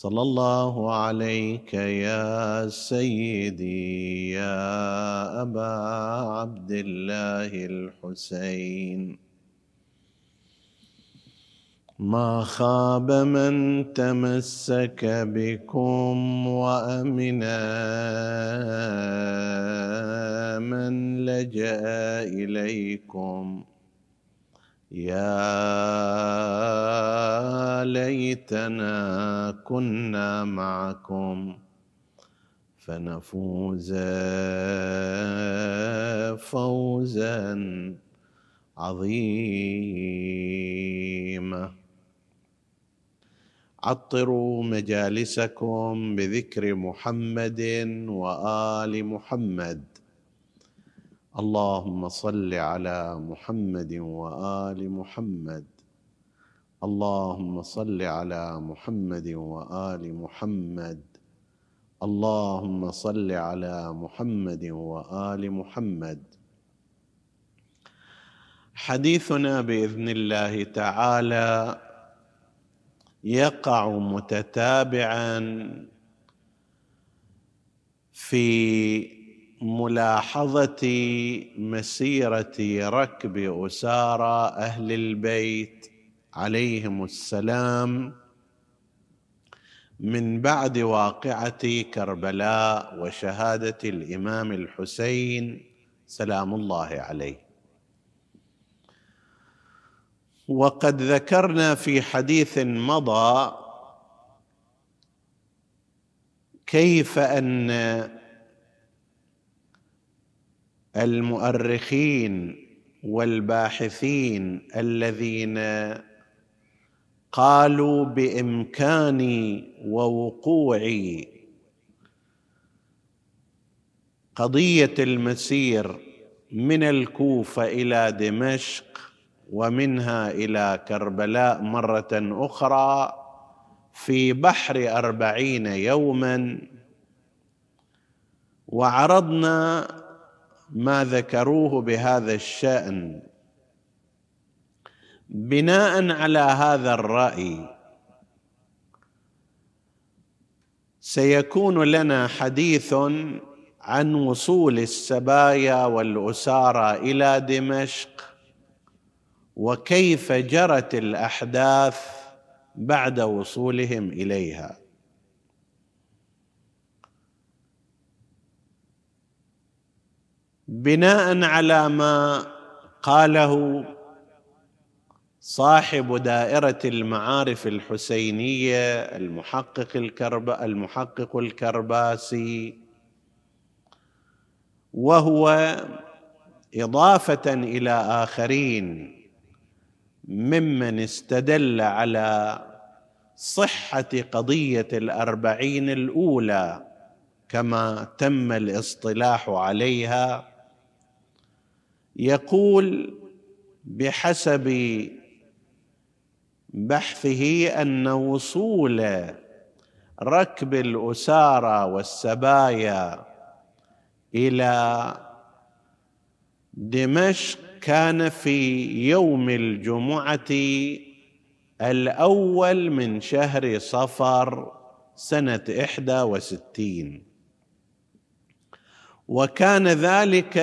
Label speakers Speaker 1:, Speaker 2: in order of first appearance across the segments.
Speaker 1: صلى الله عليك يا سيدي يا ابا عبد الله الحسين ما خاب من تمسك بكم وامنا من لجا اليكم يا ليتنا كنا معكم فنفوز فوزا عظيما. عطروا مجالسكم بذكر محمد وآل محمد. اللهم صل على محمد وآل محمد. اللهم صل على محمد وآل محمد. اللهم صل على محمد وآل محمد. حديثنا بإذن الله تعالى يقع متتابعا في ملاحظة مسيرة ركب أسارى أهل البيت عليهم السلام من بعد واقعة كربلاء وشهادة الإمام الحسين سلام الله عليه. وقد ذكرنا في حديث مضى كيف أن المؤرخين والباحثين الذين قالوا بامكان ووقوع قضية المسير من الكوفة إلى دمشق ومنها إلى كربلاء مرة أخرى في بحر أربعين يوما وعرضنا ما ذكروه بهذا الشأن. بناء على هذا الرأي سيكون لنا حديث عن وصول السبايا والأسارى إلى دمشق وكيف جرت الأحداث بعد وصولهم إليها. بناء على ما قاله صاحب دائرة المعارف الحسينية المحقق الكرب المحقق الكرباسي وهو إضافة إلى آخرين ممن استدل على صحة قضية الأربعين الأولى كما تم الاصطلاح عليها. يقول بحسب بحثه أن وصول ركب الأسارى والسبايا إلى دمشق كان في يوم الجمعة الأول من شهر صفر سنة إحدى وستين. وكان ذلك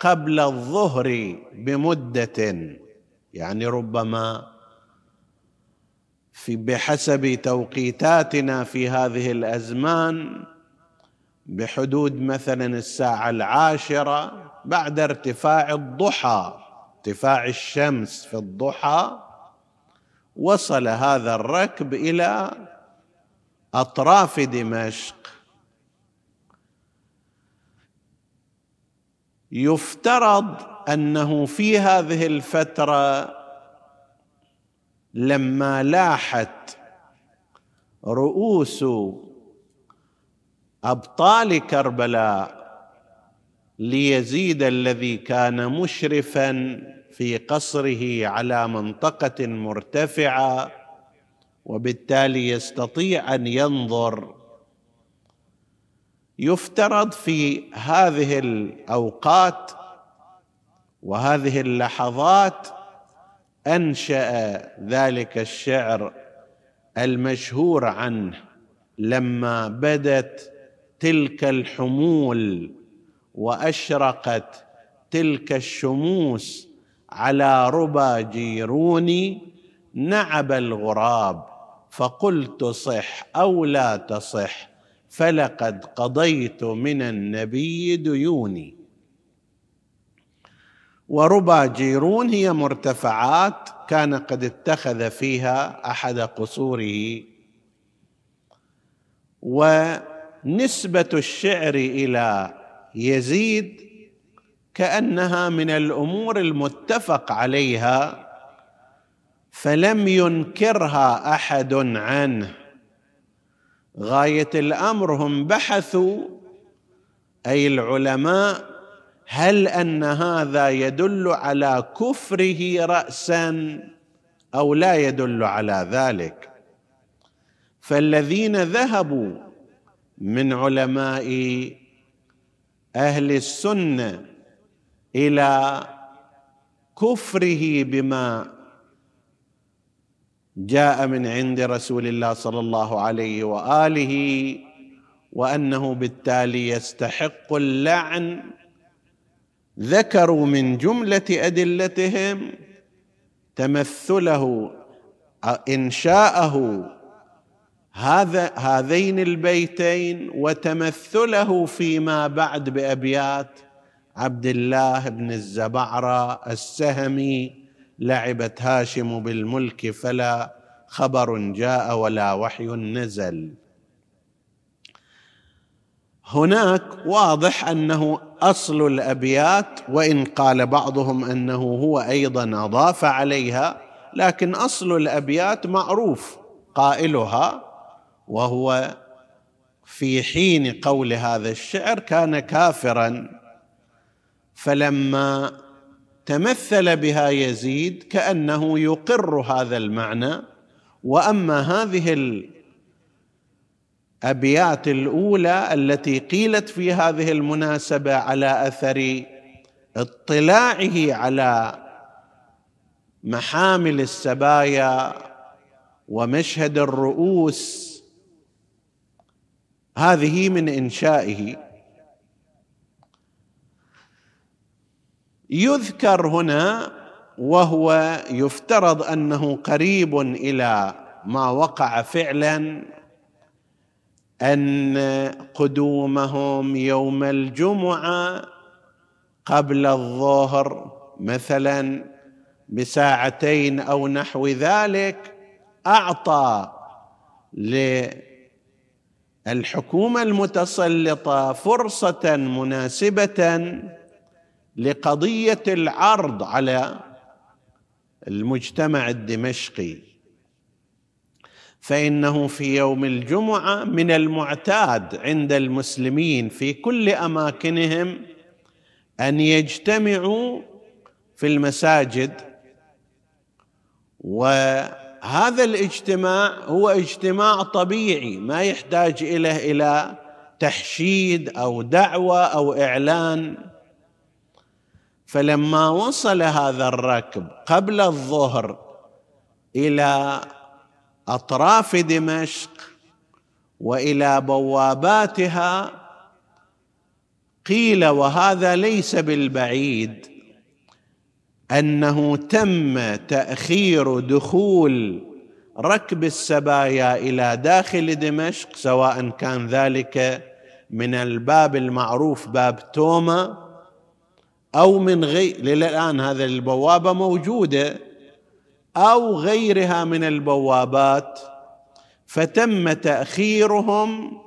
Speaker 1: قبل الظهر بمدة. يعني ربما في بحسب توقيتاتنا في هذه الأزمان بحدود مثلا الساعة العاشرة بعد ارتفاع الضحى ارتفاع الشمس في الضحى وصل هذا الركب إلى أطراف دمشق. يفترض أنه في هذه الفترة لما لاحت رؤوس أبطال كربلاء ليزيد الذي كان مشرفا في قصره على منطقة مرتفعة وبالتالي يستطيع أن ينظر يفترض في هذه الأوقات وهذه اللحظات أنشأ ذلك الشعر المشهور عنه لما بدت تلك الحمول وأشرقت تلك الشموس على ربى جيروني نعب الغراب فقلت صح أو لا تصح. فلقد قضيت من النبي ديوني. وربى جيرون هي مرتفعات كان قد اتخذ فيها أحد قصوره. ونسبة الشعر إلى يزيد كأنها من الأمور المتفق عليها فلم ينكرها أحد عنه. غاية الأمر هم بحثوا أي العلماء هل أن هذا يدل على كفره راسا أو لا يدل على ذلك؟ فالذين ذهبوا من علماء أهل السنة إلى كفره بما جاء من عند رسول الله صلى الله عليه وآله وأنه بالتالي يستحق اللعن. ذكروا من جملة أدلتهم تمثله انشاءه هذا هذين البيتين وتمثله فيما بعد بأبيات عبد الله بن الزبعرة السهمي لعبت هاشم بالملك فلا خبر جاء ولا وحي نزل. هناك واضح أنه أصل الأبيات وإن قال بعضهم أنه هو أيضا أضاف عليها لكن أصل الأبيات معروف قائلها وهو في حين قول هذا الشعر كان كافرا. فلما تمثل بها يزيد كأنه يقر هذا المعنى. وأما هذه الأبيات الأولى التي قيلت في هذه المناسبة على أثر اطلاعه على محامل السبايا ومشهد الرؤوس هذه من إنشائه. يذكر هنا وهو يفترض أنه قريب إلى ما وقع فعلا أن قدومهم يوم الجمعة قبل الظهر مثلا بساعتين أو نحو ذلك أعطى للحكومة المتسلطة فرصة مناسبة لقضية العرض على المجتمع الدمشقي. فإنه في يوم الجمعة من المعتاد عند المسلمين في كل أماكنهم أن يجتمعوا في المساجد. وهذا الاجتماع هو اجتماع طبيعي ما يحتاج اليه إلى تحشيد أو دعوة أو إعلان. فلما وصل هذا الركب قبل الظهر إلى أطراف دمشق وإلى بواباتها قيل وهذا ليس بالبعيد أنه تم تأخير دخول ركب السبايا إلى داخل دمشق سواء كان ذلك من الباب المعروف باب توما أو من غير للآن هذه البوابة موجودة أو غيرها من البوابات فتم تأخيرهم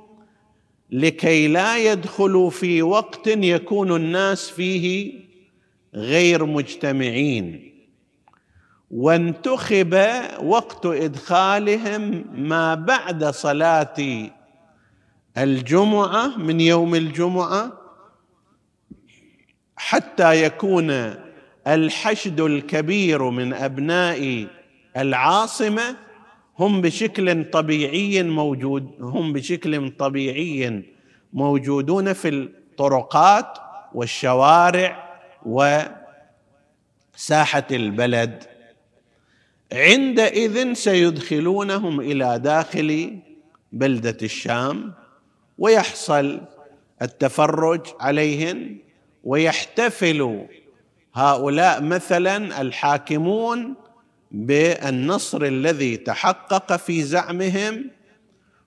Speaker 1: لكي لا يدخلوا في وقت يكون الناس فيه غير مجتمعين. وانتخب وقت إدخالهم ما بعد صلاة الجمعة من يوم الجمعة حتى يكون الحشد الكبير من أبناء العاصمة هم بشكل طبيعي موجود هم بشكل طبيعي موجودون في الطرقات والشوارع وساحة البلد. عندئذ سيدخلونهم إلى داخل بلدة الشام ويحصل التفرج عليهم ويحتفل هؤلاء مثلا الحاكمون بالنصر الذي تحقق في زعمهم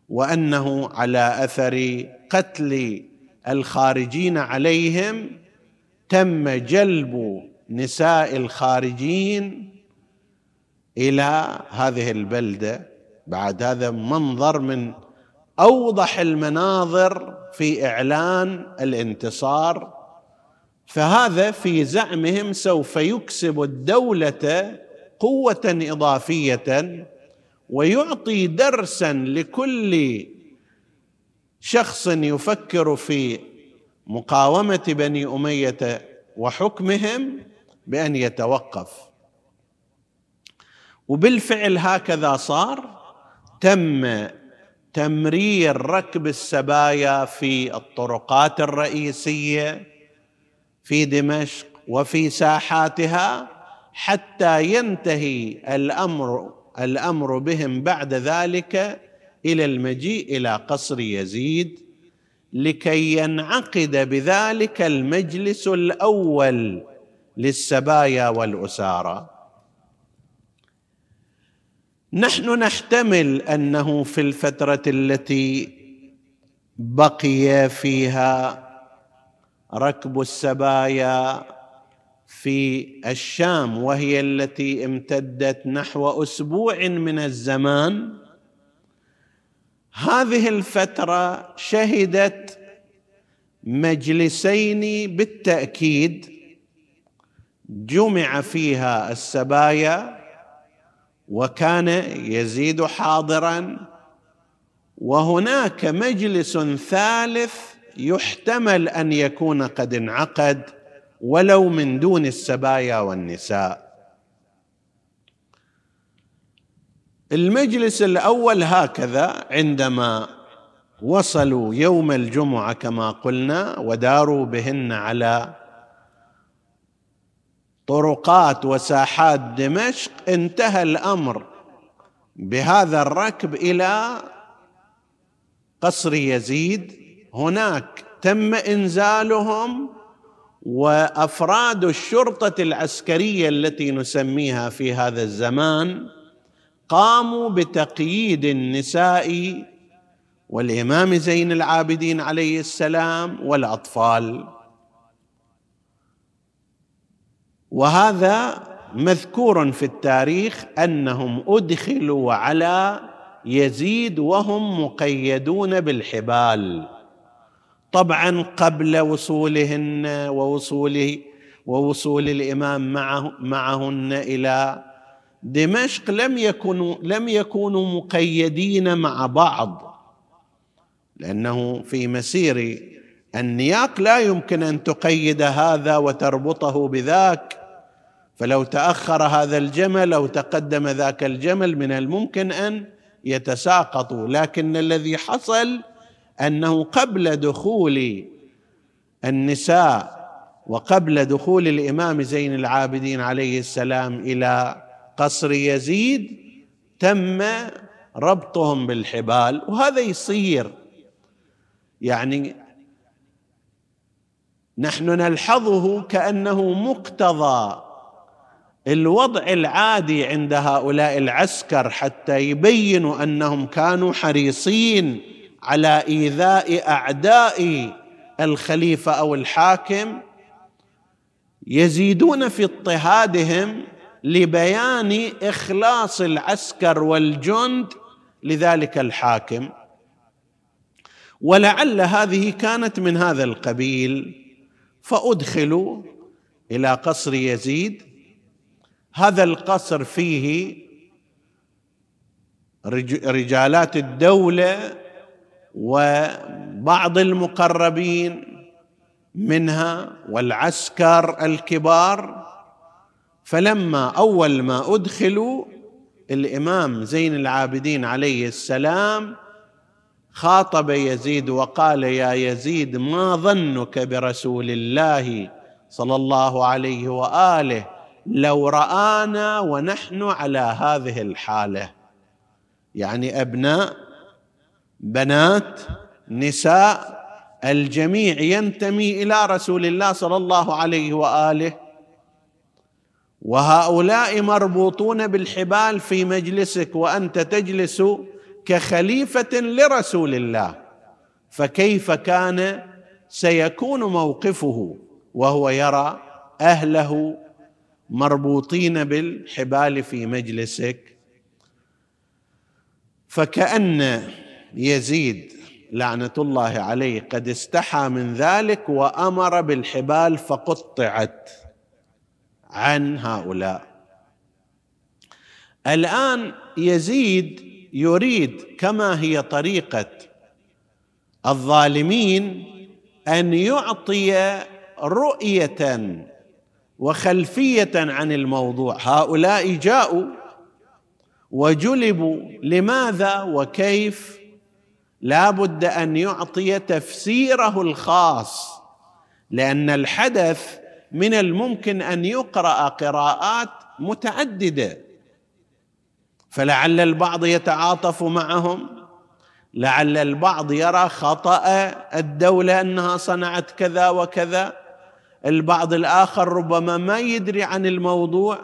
Speaker 1: وأنه على أثر قتل الخارجين عليهم تم جلب نساء الخارجين إلى هذه البلدة بعد هذا منظر من أوضح المناظر في إعلان الانتصار. فهذا في زعمهم سوف يكسب الدولة قوة إضافية ويعطي درسا لكل شخص يفكر في مقاومة بني أمية وحكمهم بأن يتوقف. وبالفعل هكذا صار. تم تمرير ركب السبايا في الطرقات الرئيسية. في دمشق وفي ساحاتها حتى ينتهي الأمر الأمر بهم بعد ذلك إلى المجيء إلى قصر يزيد. لكي ينعقد بذلك المجلس الأول للسبايا والأسارى. نحن نحتمل أنه في الفترة التي بقي فيها ركب السبايا في الشام وهي التي امتدت نحو أسبوع من الزمان. هذه الفترة شهدت مجلسين بالتأكيد. جمع فيها السبايا وكان يزيد حاضرا وهناك مجلس ثالث يحتمل أن يكون قد انعقد ولو من دون السبايا والنساء. المجلس الأول هكذا عندما وصلوا يوم الجمعة كما قلنا وداروا بهن على طرقات وساحات دمشق انتهى الأمر بهذا الركب إلى قصر يزيد هناك تم إنزالهم وأفراد الشرطة العسكرية التي نسميها في هذا الزمان قاموا بتقييد النساء والإمام زين العابدين عليه السلام والأطفال. وهذا مذكور في التاريخ أنهم أدخلوا على يزيد وهم مقيدون بالحبال. طبعا قبل وصولهن ووصوله ووصول الإمام معه معهن إلى دمشق لم يكونوا لم يكونوا مقيدين مع بعض لأنه في مسير النياق لا يمكن أن تقيد هذا وتربطه بذاك. فلو تأخر هذا الجمل أو تقدم ذاك الجمل من الممكن أن يتساقطوا لكن الذي حصل أنه قبل دخول النساء وقبل دخول الإمام زين العابدين عليه السلام إلى قصر يزيد تم ربطهم بالحبال وهذا يصير. يعني نحن نلحظه كأنه مقتضى الوضع العادي عند هؤلاء العسكر حتى يبينوا أنهم كانوا حريصين على إيذاء أعداء الخليفة أو الحاكم يزيدون في اضطهادهم لبيان إخلاص العسكر والجند لذلك الحاكم. ولعل هذه كانت من هذا القبيل فأدخلوا إلى قصر يزيد. هذا القصر فيه رجالات الدولة وبعض المقربين منها والعسكر الكبار فلما أول ما أدخلوا الإمام زين العابدين عليه السلام خاطب يزيد وقال يا يزيد ما ظنك برسول الله صلى الله عليه وآله؟ لو رآنا ونحن على هذه الحالة. يعني أبناء بنات نساء الجميع ينتمي إلى رسول الله صلى الله عليه وآله. وهؤلاء مربوطون بالحبال في مجلسك وأنت تجلس كخليفة لرسول الله. فكيف كان؟ سيكون موقفه وهو يرى أهله مربوطين بالحبال في مجلسك. فكأن يزيد. لعنة الله عليه. قد استحى من ذلك وأمر بالحبال فقطعت عن هؤلاء. الآن يزيد يريد كما هي طريقة الظالمين أن يعطي رؤية وخلفية عن الموضوع. هؤلاء جاءوا وجلبوا لماذا وكيف لا بد أن يعطي تفسيره الخاص لأن الحدث من الممكن أن يقرأ قراءات متعددة. فلعل البعض يتعاطف معهم لعل البعض يرى خطأ الدولة أنها صنعت كذا وكذا. البعض الآخر ربما ما يدري عن الموضوع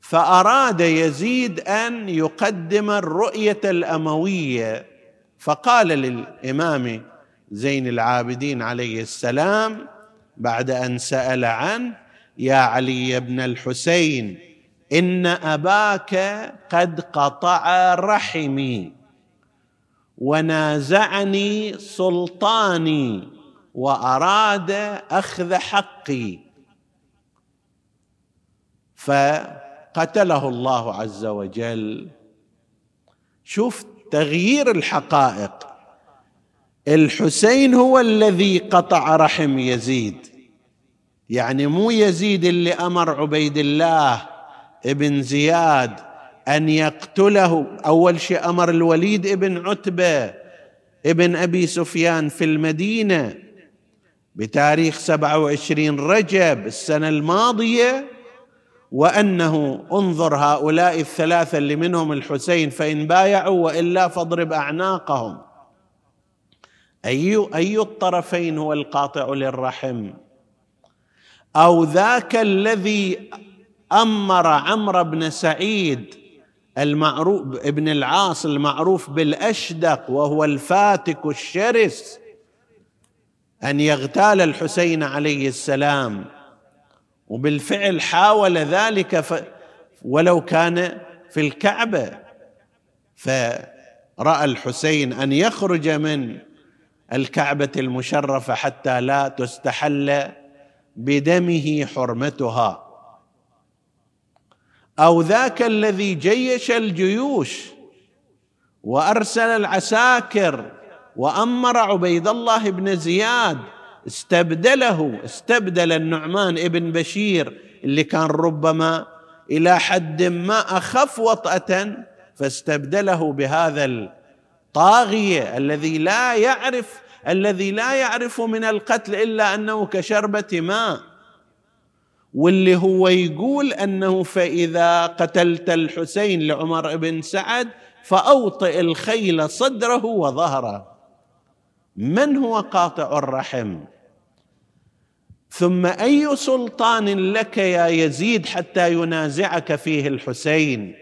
Speaker 1: فأراد يزيد أن يقدم الرؤية الأموية. فقال للإمام زين العابدين عليه السلام بعد أن سأل عنه يا علي بن الحسين إن أباك قد قطع رحمي ونازعني سلطاني وأراد أخذ حقي. فقتله الله عز وجل. شوف تغيير الحقائق. الحسين هو الذي قطع رحم يزيد. يعني مو يزيد اللي أمر عبيد الله ابن زياد أن يقتله. أول شيء أمر الوليد ابن عتبة ابن أبي سفيان في المدينة. بتاريخ 27 رجب السنة الماضية وأنه انظر هؤلاء الثلاثة اللي منهم الحسين فإن بايعوا وإلا فاضرب أعناقهم. اي أي الطرفين هو القاطع للرحم؟ أو ذاك الذي أمر عمرو بن سعيد المعروف ابن العاص المعروف بالأشدق وهو الفاتك الشرس أن يغتال الحسين عليه السلام. وبالفعل حاول ذلك ف ولو كان في الكعبة. فرأى الحسين أن يخرج من الكعبة المشرفة حتى لا تستحل بدمه حرمتها. أو ذاك الذي جيش الجيوش وأرسل العساكر وأمر عبيد الله بن زياد استبدله. استبدل النعمان ابن بشير اللي كان ربما إلى حد ما أخف وطأة فاستبدله بهذا الطاغية الذي لا يعرف الذي لا يعرف من القتل إلا أنه كشربة ماء. واللي هو يقول أنه فإذا قتلت الحسين لعمر بن سعد فأوطئ الخيل صدره وظهره. من هو قاطع الرحم؟ ثم أي سلطان لك يا يزيد حتى ينازعك فيه الحسين؟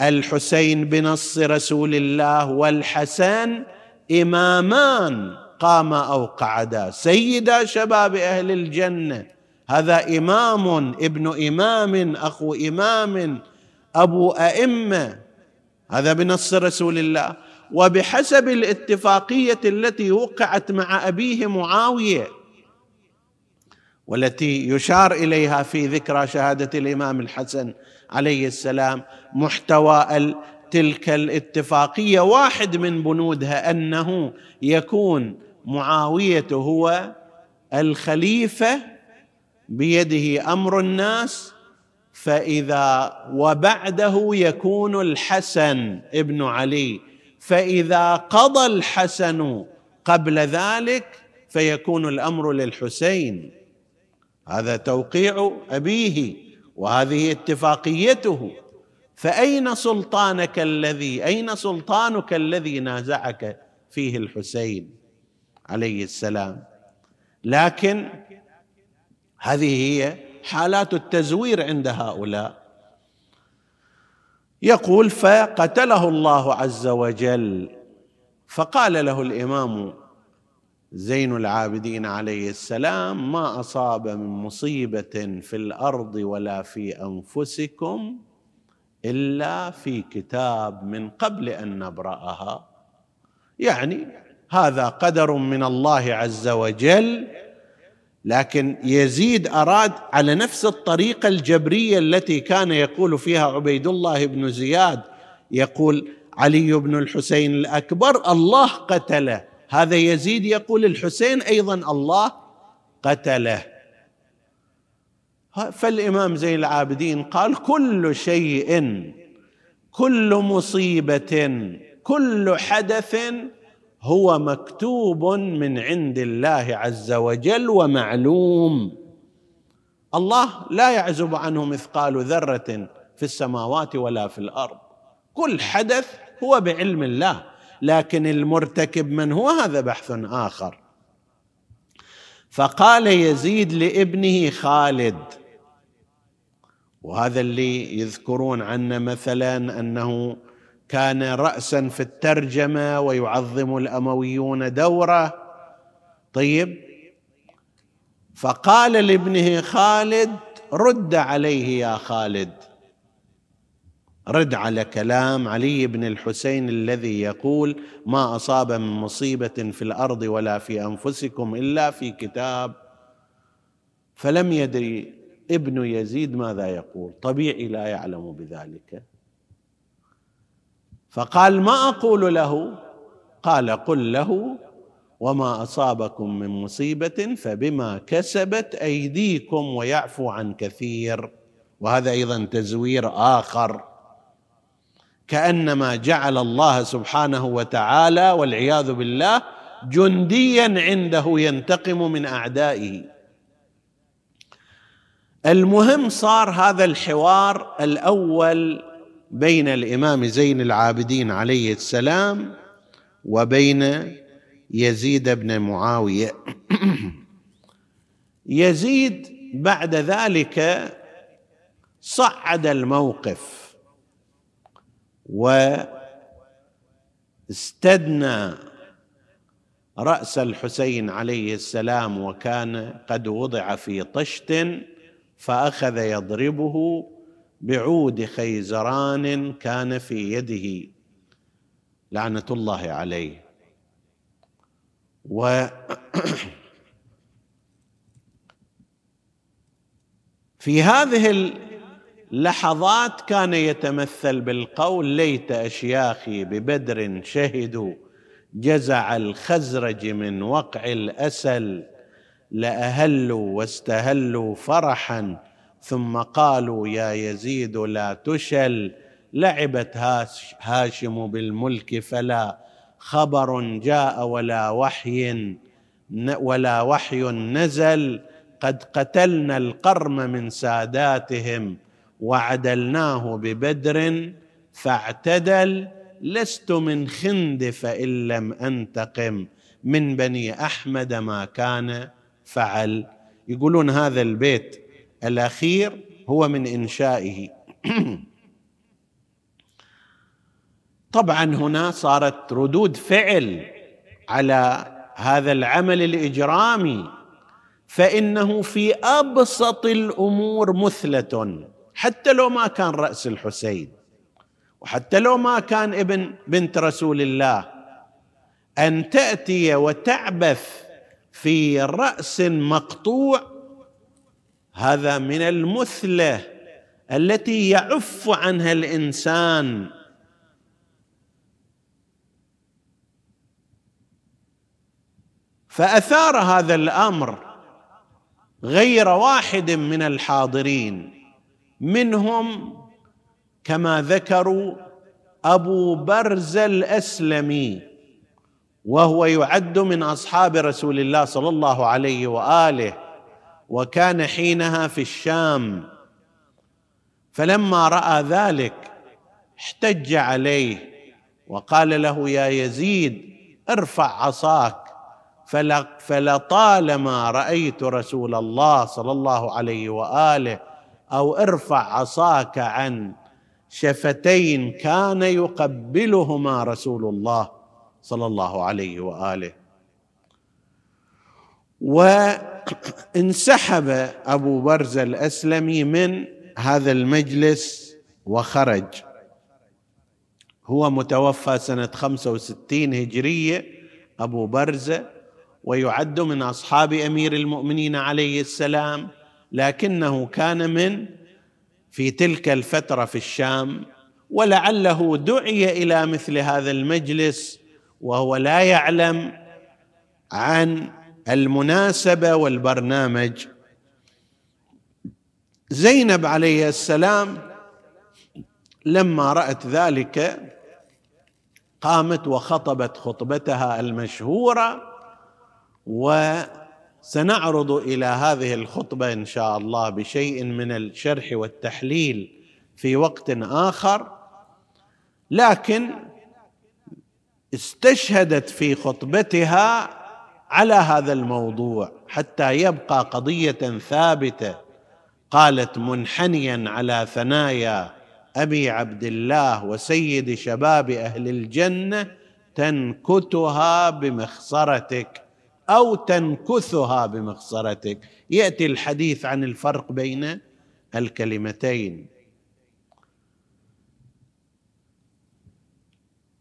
Speaker 1: الحسين بنص رسول الله والحسن إمامان قاما أو قعدا سيدا شباب أهل الجنة هذا إمام ابن إمام اخو إمام أبو أئمة هذا بنص رسول الله. وبحسب الاتفاقية التي وقعت مع أبيه معاوية والتي يشار إليها في ذكرى شهادة الإمام الحسن عليه السلام محتوى تلك الاتفاقية واحد من بنودها أنه يكون معاوية هو الخليفة بيده أمر الناس فإذا وبعده يكون الحسن ابن علي. فإذا قضى الحسن قبل ذلك فيكون الأمر للحسين. هذا توقيع أبيه وهذه اتفاقيته. فأين سلطانك الذي أين سلطانك الذي نازعك فيه الحسين عليه السلام؟ لكن هذه هي حالات التزوير عند هؤلاء. يقول فقتله الله عز وجل. فقال له الإمام زين العابدين عليه السلام ما أصاب من مصيبة في الأرض ولا في أنفسكم إلا في كتاب من قبل أن نبرأها. يعني هذا قدر من الله عز وجل لكن يزيد أراد على نفس الطريقة الجبرية التي كان يقول فيها عبيد الله بن زياد يقول علي بن الحسين الأكبر الله قتله. هذا يزيد يقول الحسين أيضا الله قتله. فالإمام زين العابدين قال كل شيء كل مصيبة كل حدث هو مكتوب من عند الله عز وجل ومعلوم. الله لا يعزب عنه مثقال ذرة في السماوات ولا في الأرض. كل حدث هو بعلم الله لكن المرتكب من هو؟ هذا بحث آخر. فقال يزيد لابنه خالد وهذا اللي يذكرون عنه مثلا أنه كان راسا في الترجمة ويعظم الأمويون دوره. طيب. فقال لابنه خالد رد عليه يا خالد. رد على كلام علي بن الحسين الذي يقول ما أصاب من مصيبة في الأرض ولا في أنفسكم إلا في كتاب. فلم يدري ابن يزيد ماذا يقول. طبيعي لا يعلم بذلك. فقال ما أقول له؟ قال قل له وما أصابكم من مصيبة فبما كسبت أيديكم ويعفو عن كثير. وهذا أيضا تزوير آخر. كأنما جعل الله سبحانه وتعالى والعياذ بالله جنديا عنده ينتقم من أعدائه. المهم صار هذا الحوار الأول بين الإمام زين العابدين عليه السلام وبين يزيد بن معاوية. يزيد بعد ذلك صعد الموقف واستدنى رأس الحسين عليه السلام وكان قد وضع في طشت فأخذ يضربه بعود خيزران كان في يده. لعنة الله عليه. و في هذه اللحظات كان يتمثل بالقول ليت أشياخي ببدر شهدوا جزع الخزرج من وقع الأسل لأهلوا واستهلوا فرحا ثم قالوا يا يزيد لا تشل لعبت هاشم بالملك فلا خبر جاء ولا وحي ولا وحي نزل قد قتلنا القرم من ساداتهم وعدلناه ببدر فاعتدل لست من خند فإن لم أنتقم. من بني أحمد ما كان فعل. يقولون هذا البيت الأخير هو من إنشائه. طبعا هنا صارت ردود فعل على هذا العمل الإجرامي فإنه في أبسط الأمور مثلة حتى لو ما كان رأس الحسين وحتى لو ما كان ابن بنت رسول الله أن تأتي وتعبث في رأس مقطوع هذا من المثلة التي يعف عنها الإنسان. فأثار هذا الأمر غير واحد من الحاضرين منهم كما ذكروا أبو برزه الأسلمي وهو يعد من أصحاب رسول الله صلى الله عليه وآله. وكان حينها في الشام. فلما رأى ذلك احتج عليه وقال له يا يزيد ارفع عصاك. فلطالما رأيت رسول الله صلى الله عليه وآله أو ارفع عصاك عن شفتين كان يقبلهما رسول الله صلى الله عليه وآله. وانسحب أبو برزه الأسلمي من هذا المجلس وخرج. هو متوفى سنة 65 هجرية أبو برزه ويعد من أصحاب أمير المؤمنين عليه السلام لكنه كان من في تلك الفترة في الشام ولعله دعي إلى مثل هذا المجلس وهو لا يعلم عن المناسبة والبرنامج. زينب عليه السلام لما رأت ذلك قامت وخطبت خطبتها المشهورة وسنعرض إلى هذه الخطبة إن شاء الله بشيء من الشرح والتحليل في وقت آخر. لكن استشهدت في خطبتها على هذا الموضوع حتى يبقى قضية ثابتة. قالت منحنيا على ثنايا أبي عبد الله وسيد شباب أهل الجنة تنكتها بمخصرتك أو تنكثها بمخصرتك يأتي الحديث عن الفرق بين الكلمتين.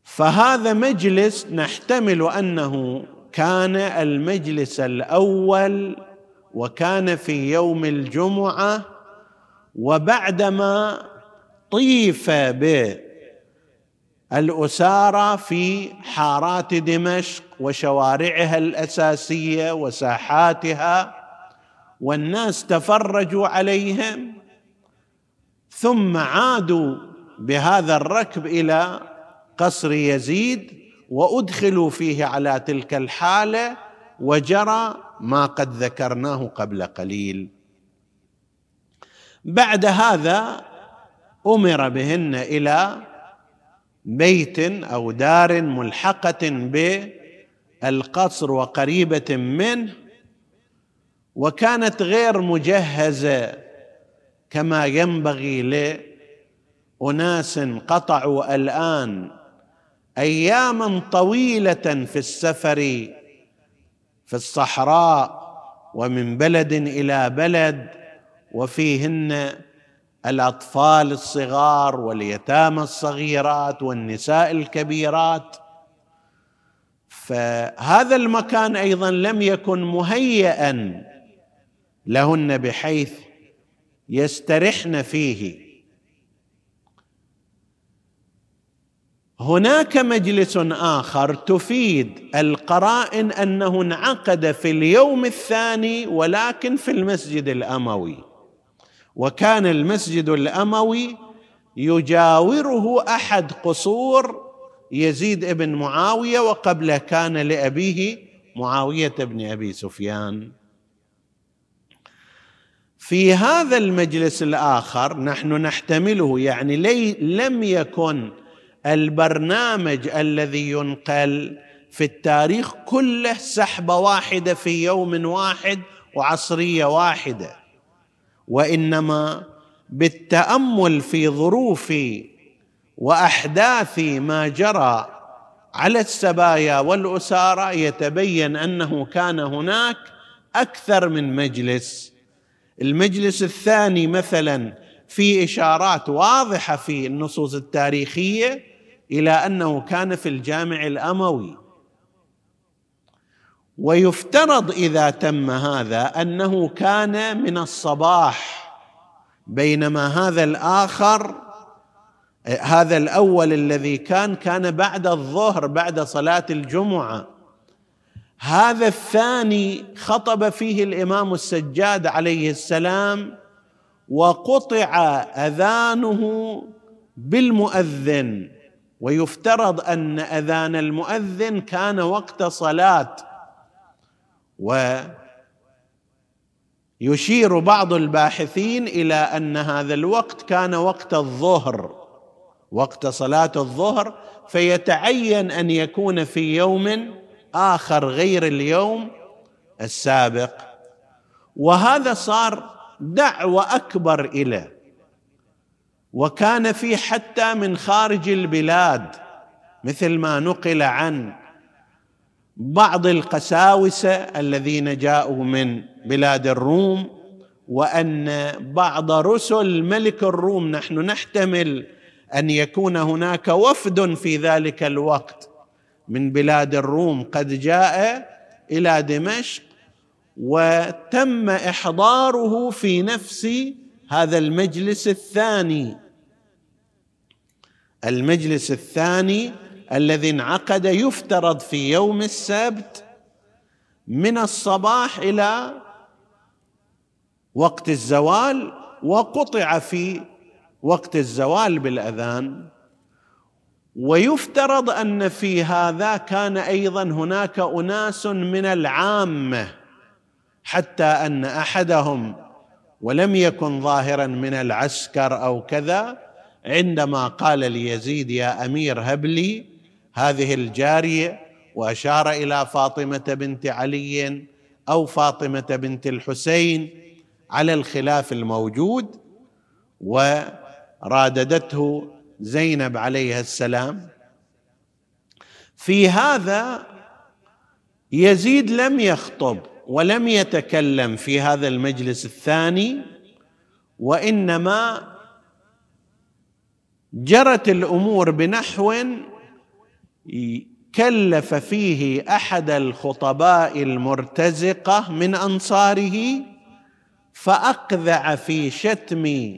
Speaker 1: فهذا مجلس نحتمل أنه كان المجلس الأول وكان في يوم الجمعة وبعدما طيف بالاسارى في حارات دمشق وشوارعها الأساسية وساحاتها والناس تفرجوا عليهم ثم عادوا بهذا الركب إلى قصر يزيد وأدخلوا فيه على تلك الحالة وجرى ما قد ذكرناه قبل قليل. بعد هذا أمر بهن إلى بيت أو دار ملحقة بالقصر وقريبة منه وكانت غير مجهزة كما ينبغي لأناس قطعوا الآن أياما طويلة في السفر في الصحراء ومن بلد إلى بلد وفيهن الأطفال الصغار واليتامى الصغيرات والنساء الكبيرات. فهذا المكان أيضا لم يكن مهيئا لهن بحيث يسترحن فيه. هناك مجلس آخر تفيد القرائن أنه انعقد في اليوم الثاني ولكن في المسجد الأموي. وكان المسجد الأموي يجاوره أحد قصور يزيد بن معاوية وقبله كان لأبيه معاوية بن أبي سفيان. في هذا المجلس الآخر نحن نحتمله يعني لم يكن البرنامج الذي ينقل في التاريخ كله سحبة واحدة في يوم واحد وعصرية واحدة. وإنما بالتأمل في ظروف واحداث ما جرى على السبايا والاسارى يتبين أنه كان هناك أكثر من مجلس. المجلس الثاني مثلا في إشارات واضحة في النصوص التاريخية إلى أنه كان في الجامع الأموي. ويفترض إذا تم هذا أنه كان من الصباح بينما هذا الآخر هذا الأول الذي كان كان بعد الظهر بعد صلاة الجمعة. هذا الثاني خطب فيه الإمام السجاد عليه السلام وقطع أذانه بالمؤذن. ويفترض أن أذان المؤذن كان وقت صلاة. ويشير بعض الباحثين إلى أن هذا الوقت كان وقت الظهر. وقت صلاة الظهر فيتعين أن يكون في يوم آخر غير اليوم السابق. وهذا صار دعوة أكبر اليه وكان في حتى من خارج البلاد مثل ما نقل عن بعض القساوسة الذين جاءوا من بلاد الروم وأن بعض رسل ملك الروم نحن نحتمل أن يكون هناك وفد في ذلك الوقت من بلاد الروم قد جاء إلى دمشق وتم إحضاره في نفس هذا المجلس الثاني. المجلس الثاني الذي انعقد يفترض في يوم السبت من الصباح إلى وقت الزوال وقطع في وقت الزوال بالأذان. ويفترض أن في هذا كان أيضا هناك أناس من العامة حتى أن أحدهم ولم يكن ظاهرا من العسكر أو كذا عندما قال ليزيد يا أمير هب لي هذه الجارية. وأشار إلى فاطمة بنت علي أو فاطمة بنت الحسين على الخلاف الموجود وراددته زينب عليها السلام. في هذا يزيد لم يخطب. ولم يتكلم في هذا المجلس الثاني وإنما جرت الأمور بنحو كلف فيه أحد الخطباء المرتزقة من أنصاره فأقذع في شتم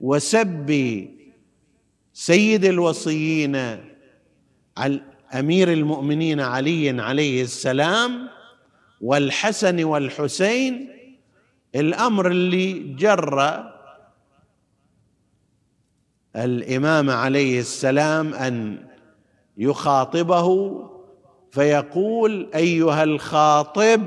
Speaker 1: وسب سيد الوصيين أمير المؤمنين علي عليه السلام والحسن والحسين الأمر اللي جر الإمام عليه السلام أن يخاطبه فيقول أيها الخاطب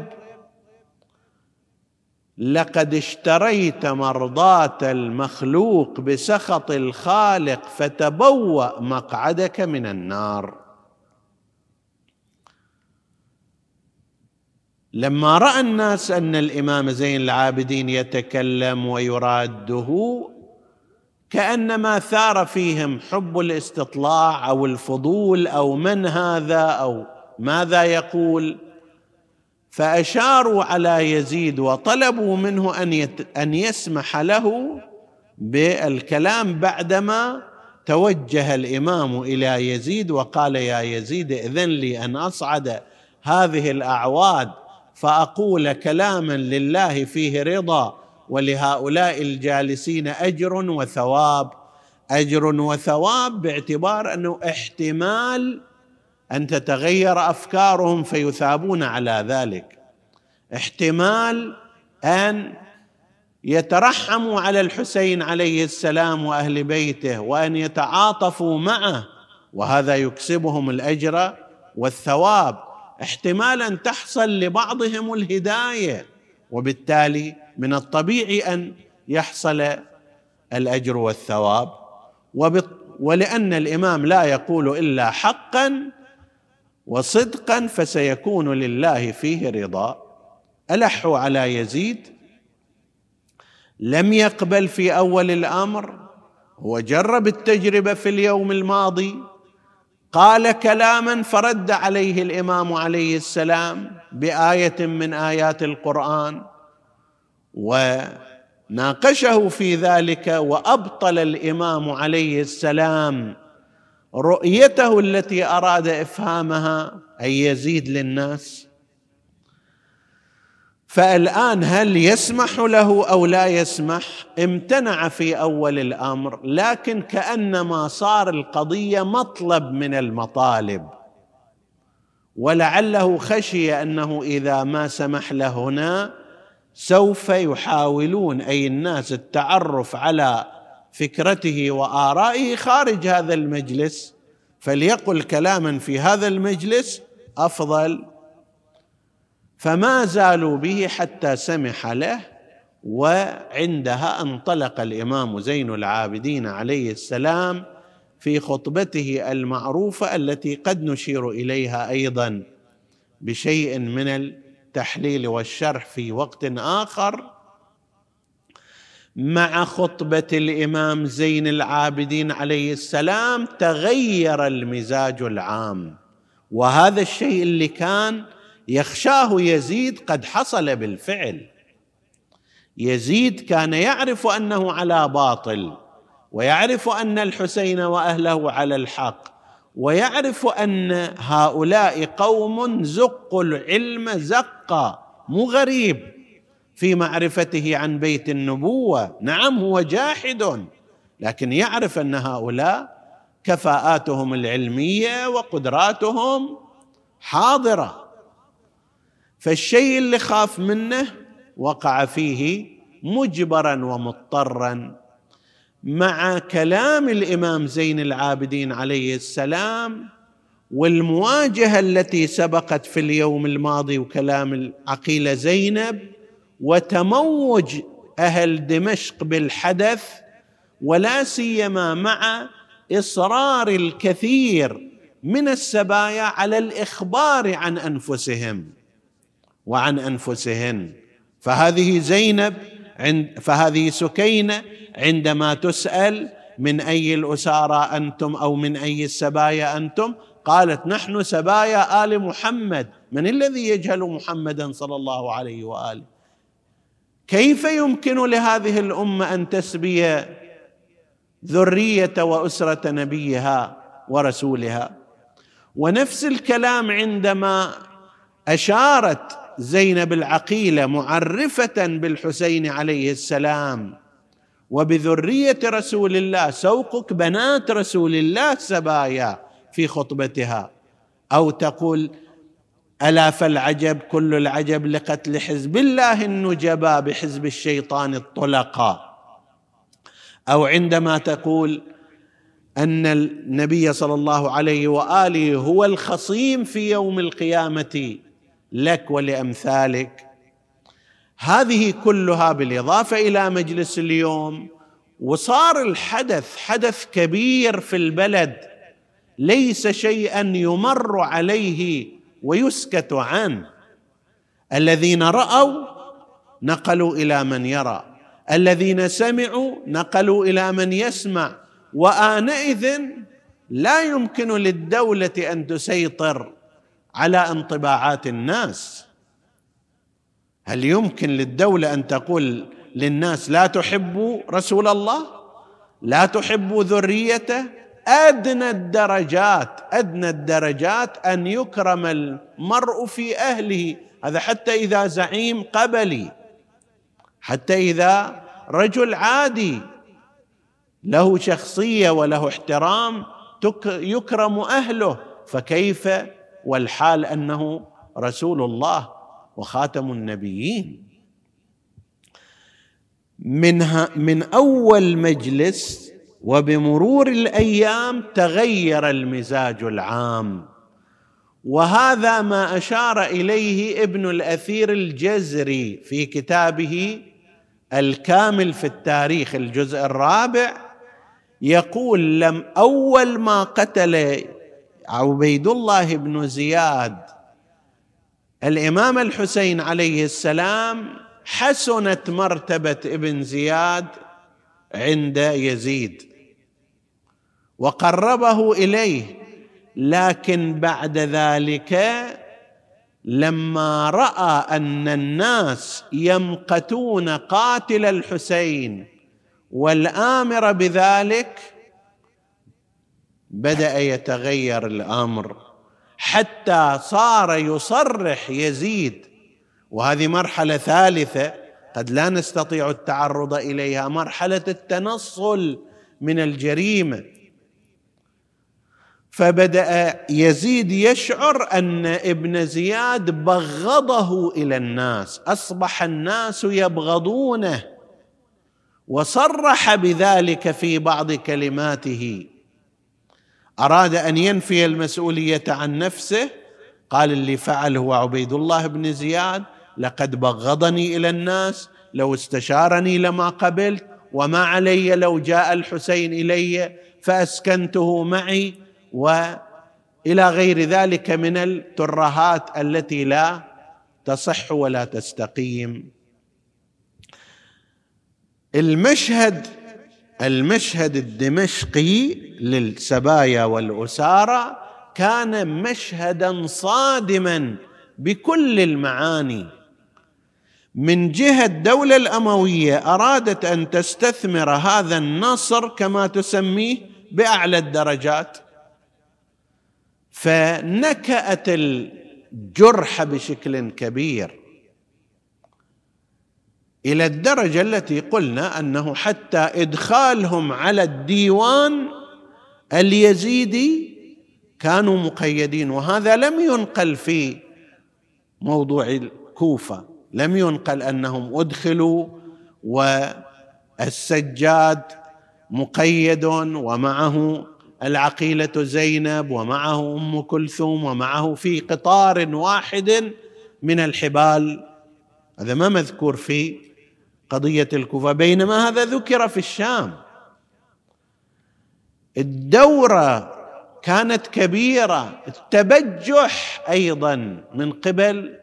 Speaker 1: لقد اشتريت مرضاة المخلوق بسخط الخالق فتبوأ مقعدك من النار. لما رأى الناس أن الإمام زين العابدين يتكلم ويراده كأنما ثار فيهم حب الاستطلاع أو الفضول أو من هذا أو ماذا يقول. فأشاروا على يزيد وطلبوا منه أن أن يسمح له بالكلام بعدما توجه الإمام إلى يزيد وقال يا يزيد اذن لي أن أصعد هذه الأعواد. فأقول كلاما لله فيه رضا ولهؤلاء الجالسين أجر وثواب. أجر وثواب باعتبار أنه احتمال أن تتغير أفكارهم فيثابون على ذلك. احتمال أن يترحموا على الحسين عليه السلام وأهل بيته وأن يتعاطفوا معه وهذا يكسبهم الأجر والثواب. احتمال ان تحصل لبعضهم الهداية وبالتالي من الطبيعي أن يحصل الأجر والثواب. ولأن الإمام لا يقول إلا حقا وصدقا فسيكون لله فيه رضا. الحوا على يزيد؟ لم يقبل في أول الأمر هو جرب التجربة في اليوم الماضي قال كلاما فرد عليه الإمام عليه السلام بآية من آيات القرآن وناقشه في ذلك وأبطل الإمام عليه السلام رؤيته التي أراد إفهامها أي يزيد للناس؟ فالآن هل يسمح له أو لا يسمح؟ امتنع في أول الأمر لكن كأنما صار القضية مطلب من المطالب. ولعله خشي أنه إذا ما سمح له هنا سوف يحاولون أي الناس التعرف على فكرته وآرائه خارج هذا المجلس. فليقل كلاما في هذا المجلس أفضل فما زالوا به حتى سمح له وعندها انطلق الإمام زين العابدين عليه السلام في خطبته المعروفة التي قد نشير إليها أيضا بشيء من التحليل والشرح في وقت آخر. مع خطبة الإمام زين العابدين عليه السلام تغير المزاج العام وهذا الشيء اللي كان يخشاه يزيد قد حصل بالفعل. يزيد كان يعرف أنه على باطل ويعرف أن الحسين وأهله على الحق ويعرف أن هؤلاء قوم زقوا العلم زقا مو غريب. في معرفته عن بيت النبوة نعم هو جاحد لكن يعرف أن هؤلاء كفاءاتهم العلمية وقدراتهم حاضرة. فالشيء اللي خاف منه وقع فيه مجبرا ومضطرا. مع كلام الإمام زين العابدين عليه السلام والمواجهة التي سبقت في اليوم الماضي وكلام العقيلة زينب وتموج أهل دمشق بالحدث ولا سيما مع إصرار الكثير من السبايا على الإخبار عن أنفسهم. وعن أنفسهن. فهذه زينب عند فهذه سكينة عندما تسأل من أي الأسارى أنتم أو من أي السبايا أنتم؟ قالت نحن سبايا آل محمد. من الذي يجهل محمدا صلى الله عليه وآله؟ كيف يمكن لهذه الأمة أن تسبي ذرية وأسرة نبيها ورسولها؟ ونفس الكلام عندما أشارت زينب العقيلة معرفة بالحسين عليه السلام وبذرية رسول الله سوقك بنات رسول الله سبايا في خطبتها. أو تقول ألا فالعجب كل العجب لقتل حزب الله النجباء بحزب الشيطان الطلقاء أو عندما تقول أن النبي صلى الله عليه وآله هو الخصيم في يوم القيامة لك ولأمثالك. هذه كلها بالإضافة إلى مجلس اليوم وصار الحدث حدث كبير في البلد. ليس شيئا يمر عليه ويسكت عنه. الذين رأوا نقلوا إلى من يرى. الذين سمعوا نقلوا إلى من يسمع. وآنئذ لا يمكن للدولة أن تسيطر. على انطباعات الناس. هل يمكن للدولة أن تقول للناس لا تحبوا رسول الله؟ لا تحبوا ذريته؟ أدنى الدرجات أدنى الدرجات أن يكرم المرء في أهله. هذا حتى إذا زعيم قبلي حتى إذا رجل عادي. له شخصية وله احترام يكرم أهله. فكيف والحال أنه رسول الله وخاتم النبيين. منها من أول مجلس وبمرور الأيام تغير المزاج العام. وهذا ما أشار إليه ابن الأثير الجزري في كتابه الكامل في التاريخ الجزء الرابع. يقول لم أول ما قتل عبيد الله بن زياد. الإمام الحسين عليه السلام حسنت مرتبة ابن زياد عند يزيد وقربه إليه لكن بعد ذلك لما رأى أن الناس يمقتون قاتل الحسين والآمر بذلك بدأ يتغير الأمر. حتى صار يصرح يزيد. وهذه مرحلة ثالثة. قد لا نستطيع التعرض إليها. مرحلة التنصل من الجريمة. فبدأ يزيد يشعر أن ابن زياد بغضه إلى الناس. أصبح الناس يبغضونه. وصرح بذلك في بعض كلماته. أراد أن ينفي المسؤولية عن نفسه قال اللي فعل هو عبيد الله بن زياد لقد بغضني إلى الناس لو استشارني لما قبلت وما علي لو جاء الحسين إلي فأسكنته معي وإلى غير ذلك من الترهات التي لا تصح ولا تستقيم. المشهد المشهد الدمشقي للسبايا والاسارى كان مشهدا صادما بكل المعاني. من جهة الدولة الأموية أرادت أن تستثمر هذا النصر كما تسميه بأعلى الدرجات فنكأت الجرح بشكل كبير. إلى الدرجة التي قلنا أنه حتى إدخالهم على الديوان اليزيدي كانوا مقيدين وهذا لم ينقل في موضوع الكوفة لم ينقل أنهم أدخلوا والسجاد مقيد ومعه العقيلة زينب ومعه أم كلثوم ومعه في قطار واحد من الحبال هذا ما مذكور في قضية الكوفة بينما هذا ذكر في الشام. الدورة كانت كبيرة التبجح أيضا من قبل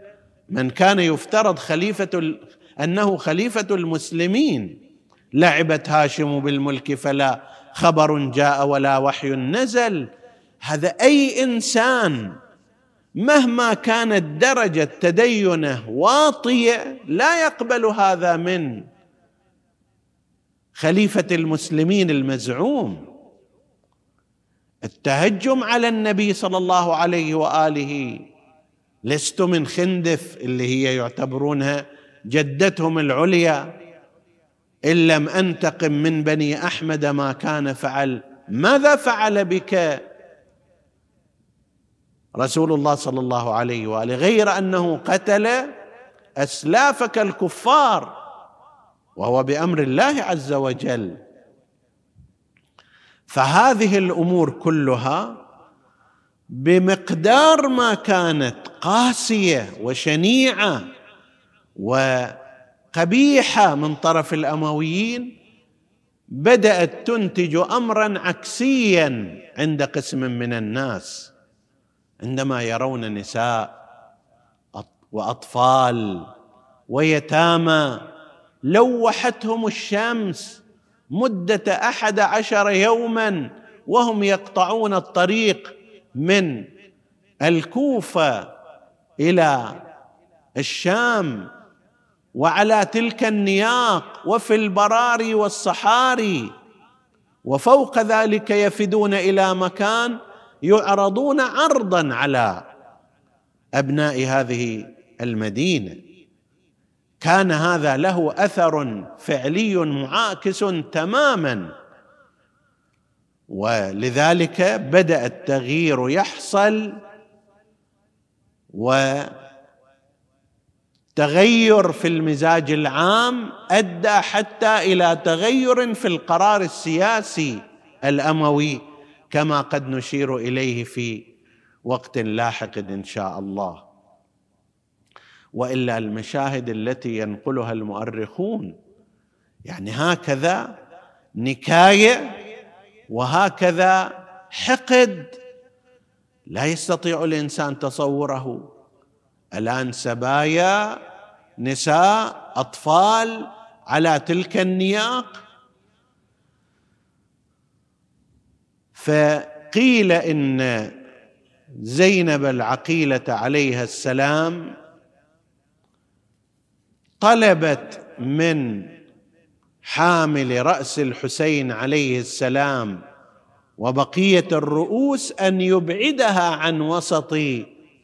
Speaker 1: من كان يفترض خليفة أنه خليفة المسلمين. لعبت هاشم بالملك فلا خبر جاء ولا وحي نزل. هذا أي إنسان مهما كانت درجة تدينه واطية لا يقبل هذا من خليفة المسلمين المزعوم. التهجم على النبي صلى الله عليه وآله لست من خندف اللي هي يعتبرونها جدتهم العليا إن لم أنتقم من بني أحمد ما كان فعل. ماذا فعل بك رسول الله صلى الله عليه واله غير انه قتل اسلافك الكفار وهو بامر الله عز وجل فهذه الأمور كلها بمقدار ما كانت قاسيه وشنيعه وقبيحه من طرف الامويين بدات تنتج امرا عكسيا عند قسم من الناس عندما يرون نساء وأطفال ويتامى لوحتهم الشمس مدة أحد عشر يوما وهم يقطعون الطريق من الكوفة إلى الشام وعلى تلك النياق وفي البراري والصحاري وفوق ذلك يفدون إلى مكان يعرضون عرضا على أبناء هذه المدينة. كان هذا له أثر فعلي معاكس تماما. ولذلك بدأ التغيير يحصل وتغير في المزاج العام أدى حتى إلى تغير في القرار السياسي الأموي. كما قد نشير إليه في وقت لاحق إن شاء الله. وإلا المشاهد التي ينقلها المؤرخون يعني هكذا نكاية وهكذا حقد لا يستطيع الإنسان تصوره. الآن سبايا نساء أطفال على تلك النياق فقيل إن زينب العقيلة عليها السلام طلبت من حامل رأس الحسين عليه السلام وبقية الرؤوس أن يبعدها عن وسط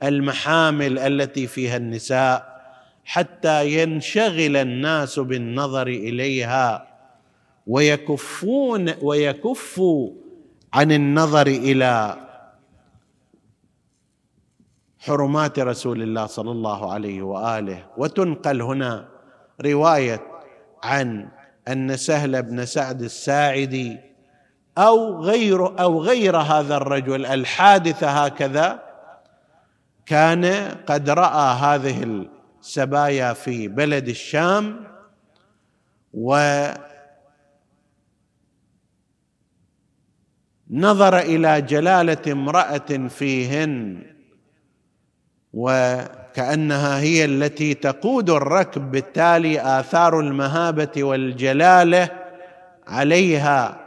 Speaker 1: المحامل التي فيها النساء حتى ينشغل الناس بالنظر إليها ويكفون ويكفوا عن النظر إلى حرمات رسول الله صلى الله عليه وآله. وتنقل هنا رواية عن أن سهل بن سعد الساعدي أو غير أو غير هذا الرجل الحادثه هكذا كان قد رأى هذه السبايا في بلد الشام ونظر إلى جلالة امرأة فيهن وكأنها هي التي تقود الركب بالتالي آثار المهابة والجلالة عليها.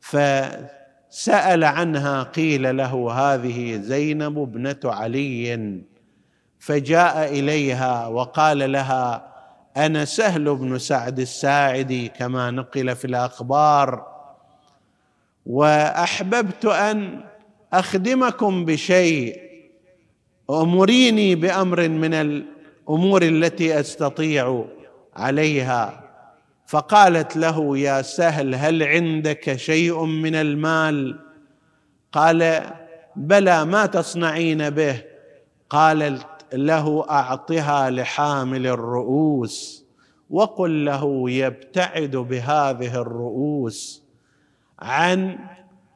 Speaker 1: فسأل عنها قيل له هذه زينب ابنة علي. فجاء إليها وقال لها أنا سهل بن سعد الساعدي كما نقل في الأخبار. وأحببت أن أخدمكم بشيء أمريني بأمر من الأمور التي أستطيع عليها. فقالت له يا سهل هل عندك شيء من المال؟ قال بلى ما تصنعين به؟ قالت له أعطها لحامل الرؤوس. وقل له يبتعد بهذه الرؤوس. عن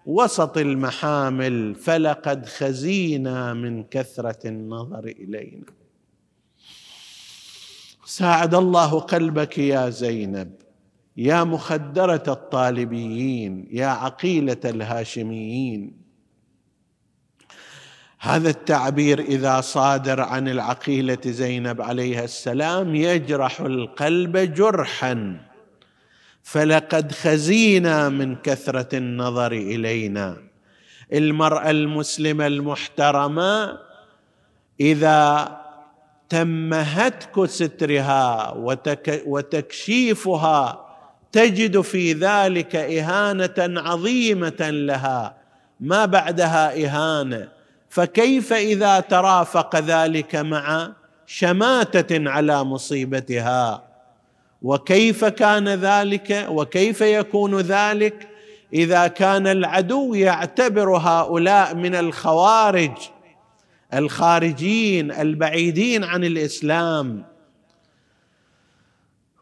Speaker 1: وسط المحامل فلقد خزينا من كثرة النظر إلينا. ساعد الله قلبك يا زينب يا مخدرة الطالبيين يا عقيلة الهاشميين. هذا التعبير إذا صادر عن العقيلة زينب عليها السلام يجرح القلب جرحا. فلقد خزينا من كثرة النظر إلينا. المرأة المسلمة المحترمة إذا تم هتك سترها وتك وتكشيفها تجد في ذلك إهانة عظيمة لها. ما بعدها إهانة. فكيف إذا ترافق ذلك مع شماتة على مصيبتها؟ وكيف كان ذلك وكيف يكون ذلك إذا كان العدو يعتبر هؤلاء من الخوارج الخارجين البعيدين عن الإسلام.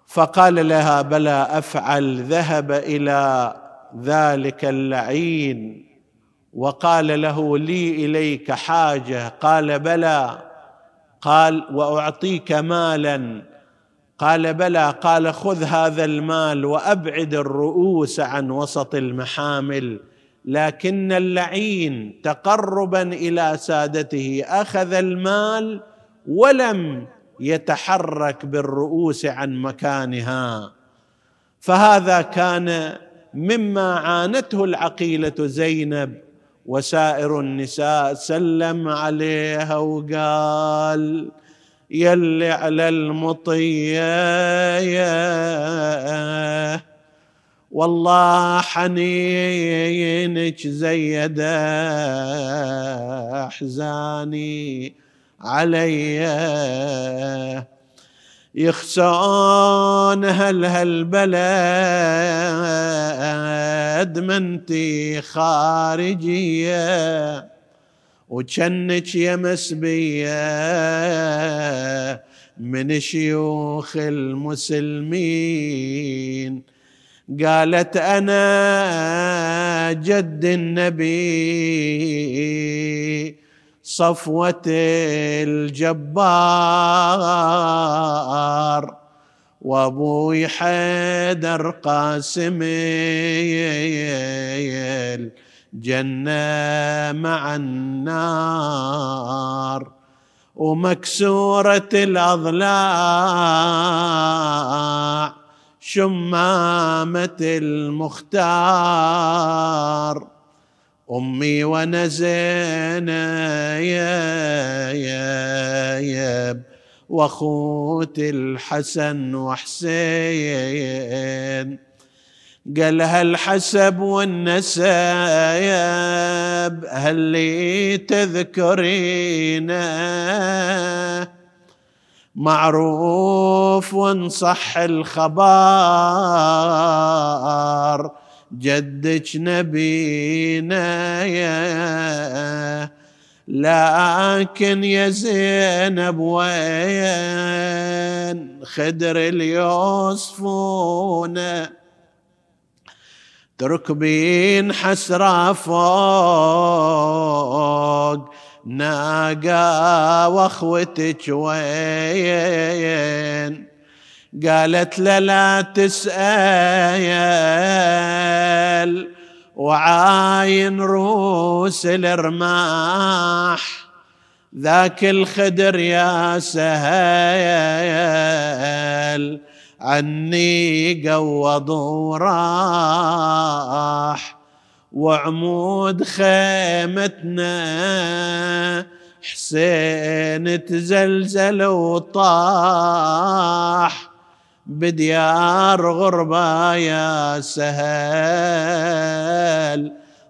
Speaker 1: فقال لها بلى أفعل ذهب إلى ذلك اللعين وقال له لي إليك حاجة. قال بلى. قال وأعطيك مالا. قال بلى قال خذ هذا المال وأبعد الرؤوس عن وسط المحامل. لكن اللعين تقربا إلى سادته أخذ المال ولم يتحرك بالرؤوس عن مكانها. فهذا كان مما عانته العقيلة زينب. وسائر النساء سلم عليها وقال يلي على المطية والله حنينك زيد أحزاني علي. يخسون هل هالبلد منتي خارجية؟ وجنك يا مسبية من شيوخ المسلمين. قالت أنا جد النبي صفوة الجبار وأبوي حيدر قاسم الجنه مع النار ومكسورة الأضلاع شمامة المختار. أمي ونزينا يا يا يا واخوت الحسن وحسين. قال هالحسب والنسايب هل تذكرينا معروف وانصح الخبر جدك نبينا يا. لكن يا زينب وين؟ خدر اليوسفون تركبين حسرة فوق. ناقة واخوتك وين؟ قالت له لا تسأل. وعاين روس الرماح. ذاك الخدر يا سهيل. عني قوض وراح وعمود خيمتنا حسين تزلزل وطاح. بديار غربة يا سهل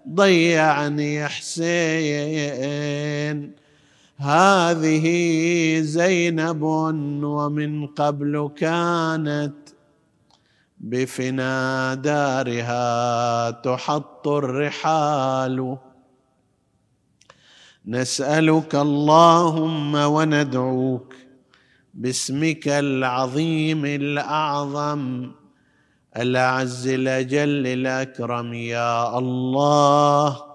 Speaker 1: ضيعني حسين. هذه زينب ومن قبل كانت بفنا دارها تحط الرحال. نسألك اللهم وندعوك باسمك العظيم الأعظم. الاعز الأجل الأكرم يا الله.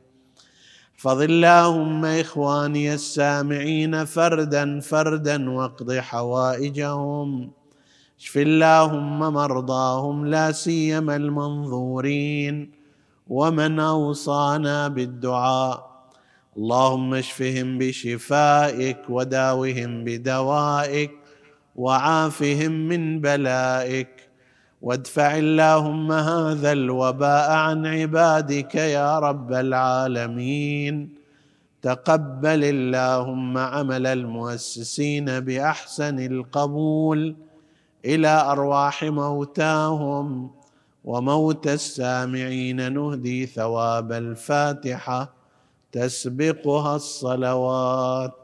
Speaker 1: احفظ اللهم اخواني السامعين فردا فردا واقض حوائجهم. اشف اللهم مرضاهم لا سيما المنظورين. ومن اوصانا بالدعاء. اللهم اشفهم بشفائك وداوهم بدوائك وعافهم من بلائك. وادفع اللهم هذا الوباء عن عبادك يا رب العالمين. تقبل اللهم عمل المؤسسين بأحسن القبول إلى أرواح موتاهم وموت السامعين. نهدي ثواب الفاتحة تسبقها الصلوات.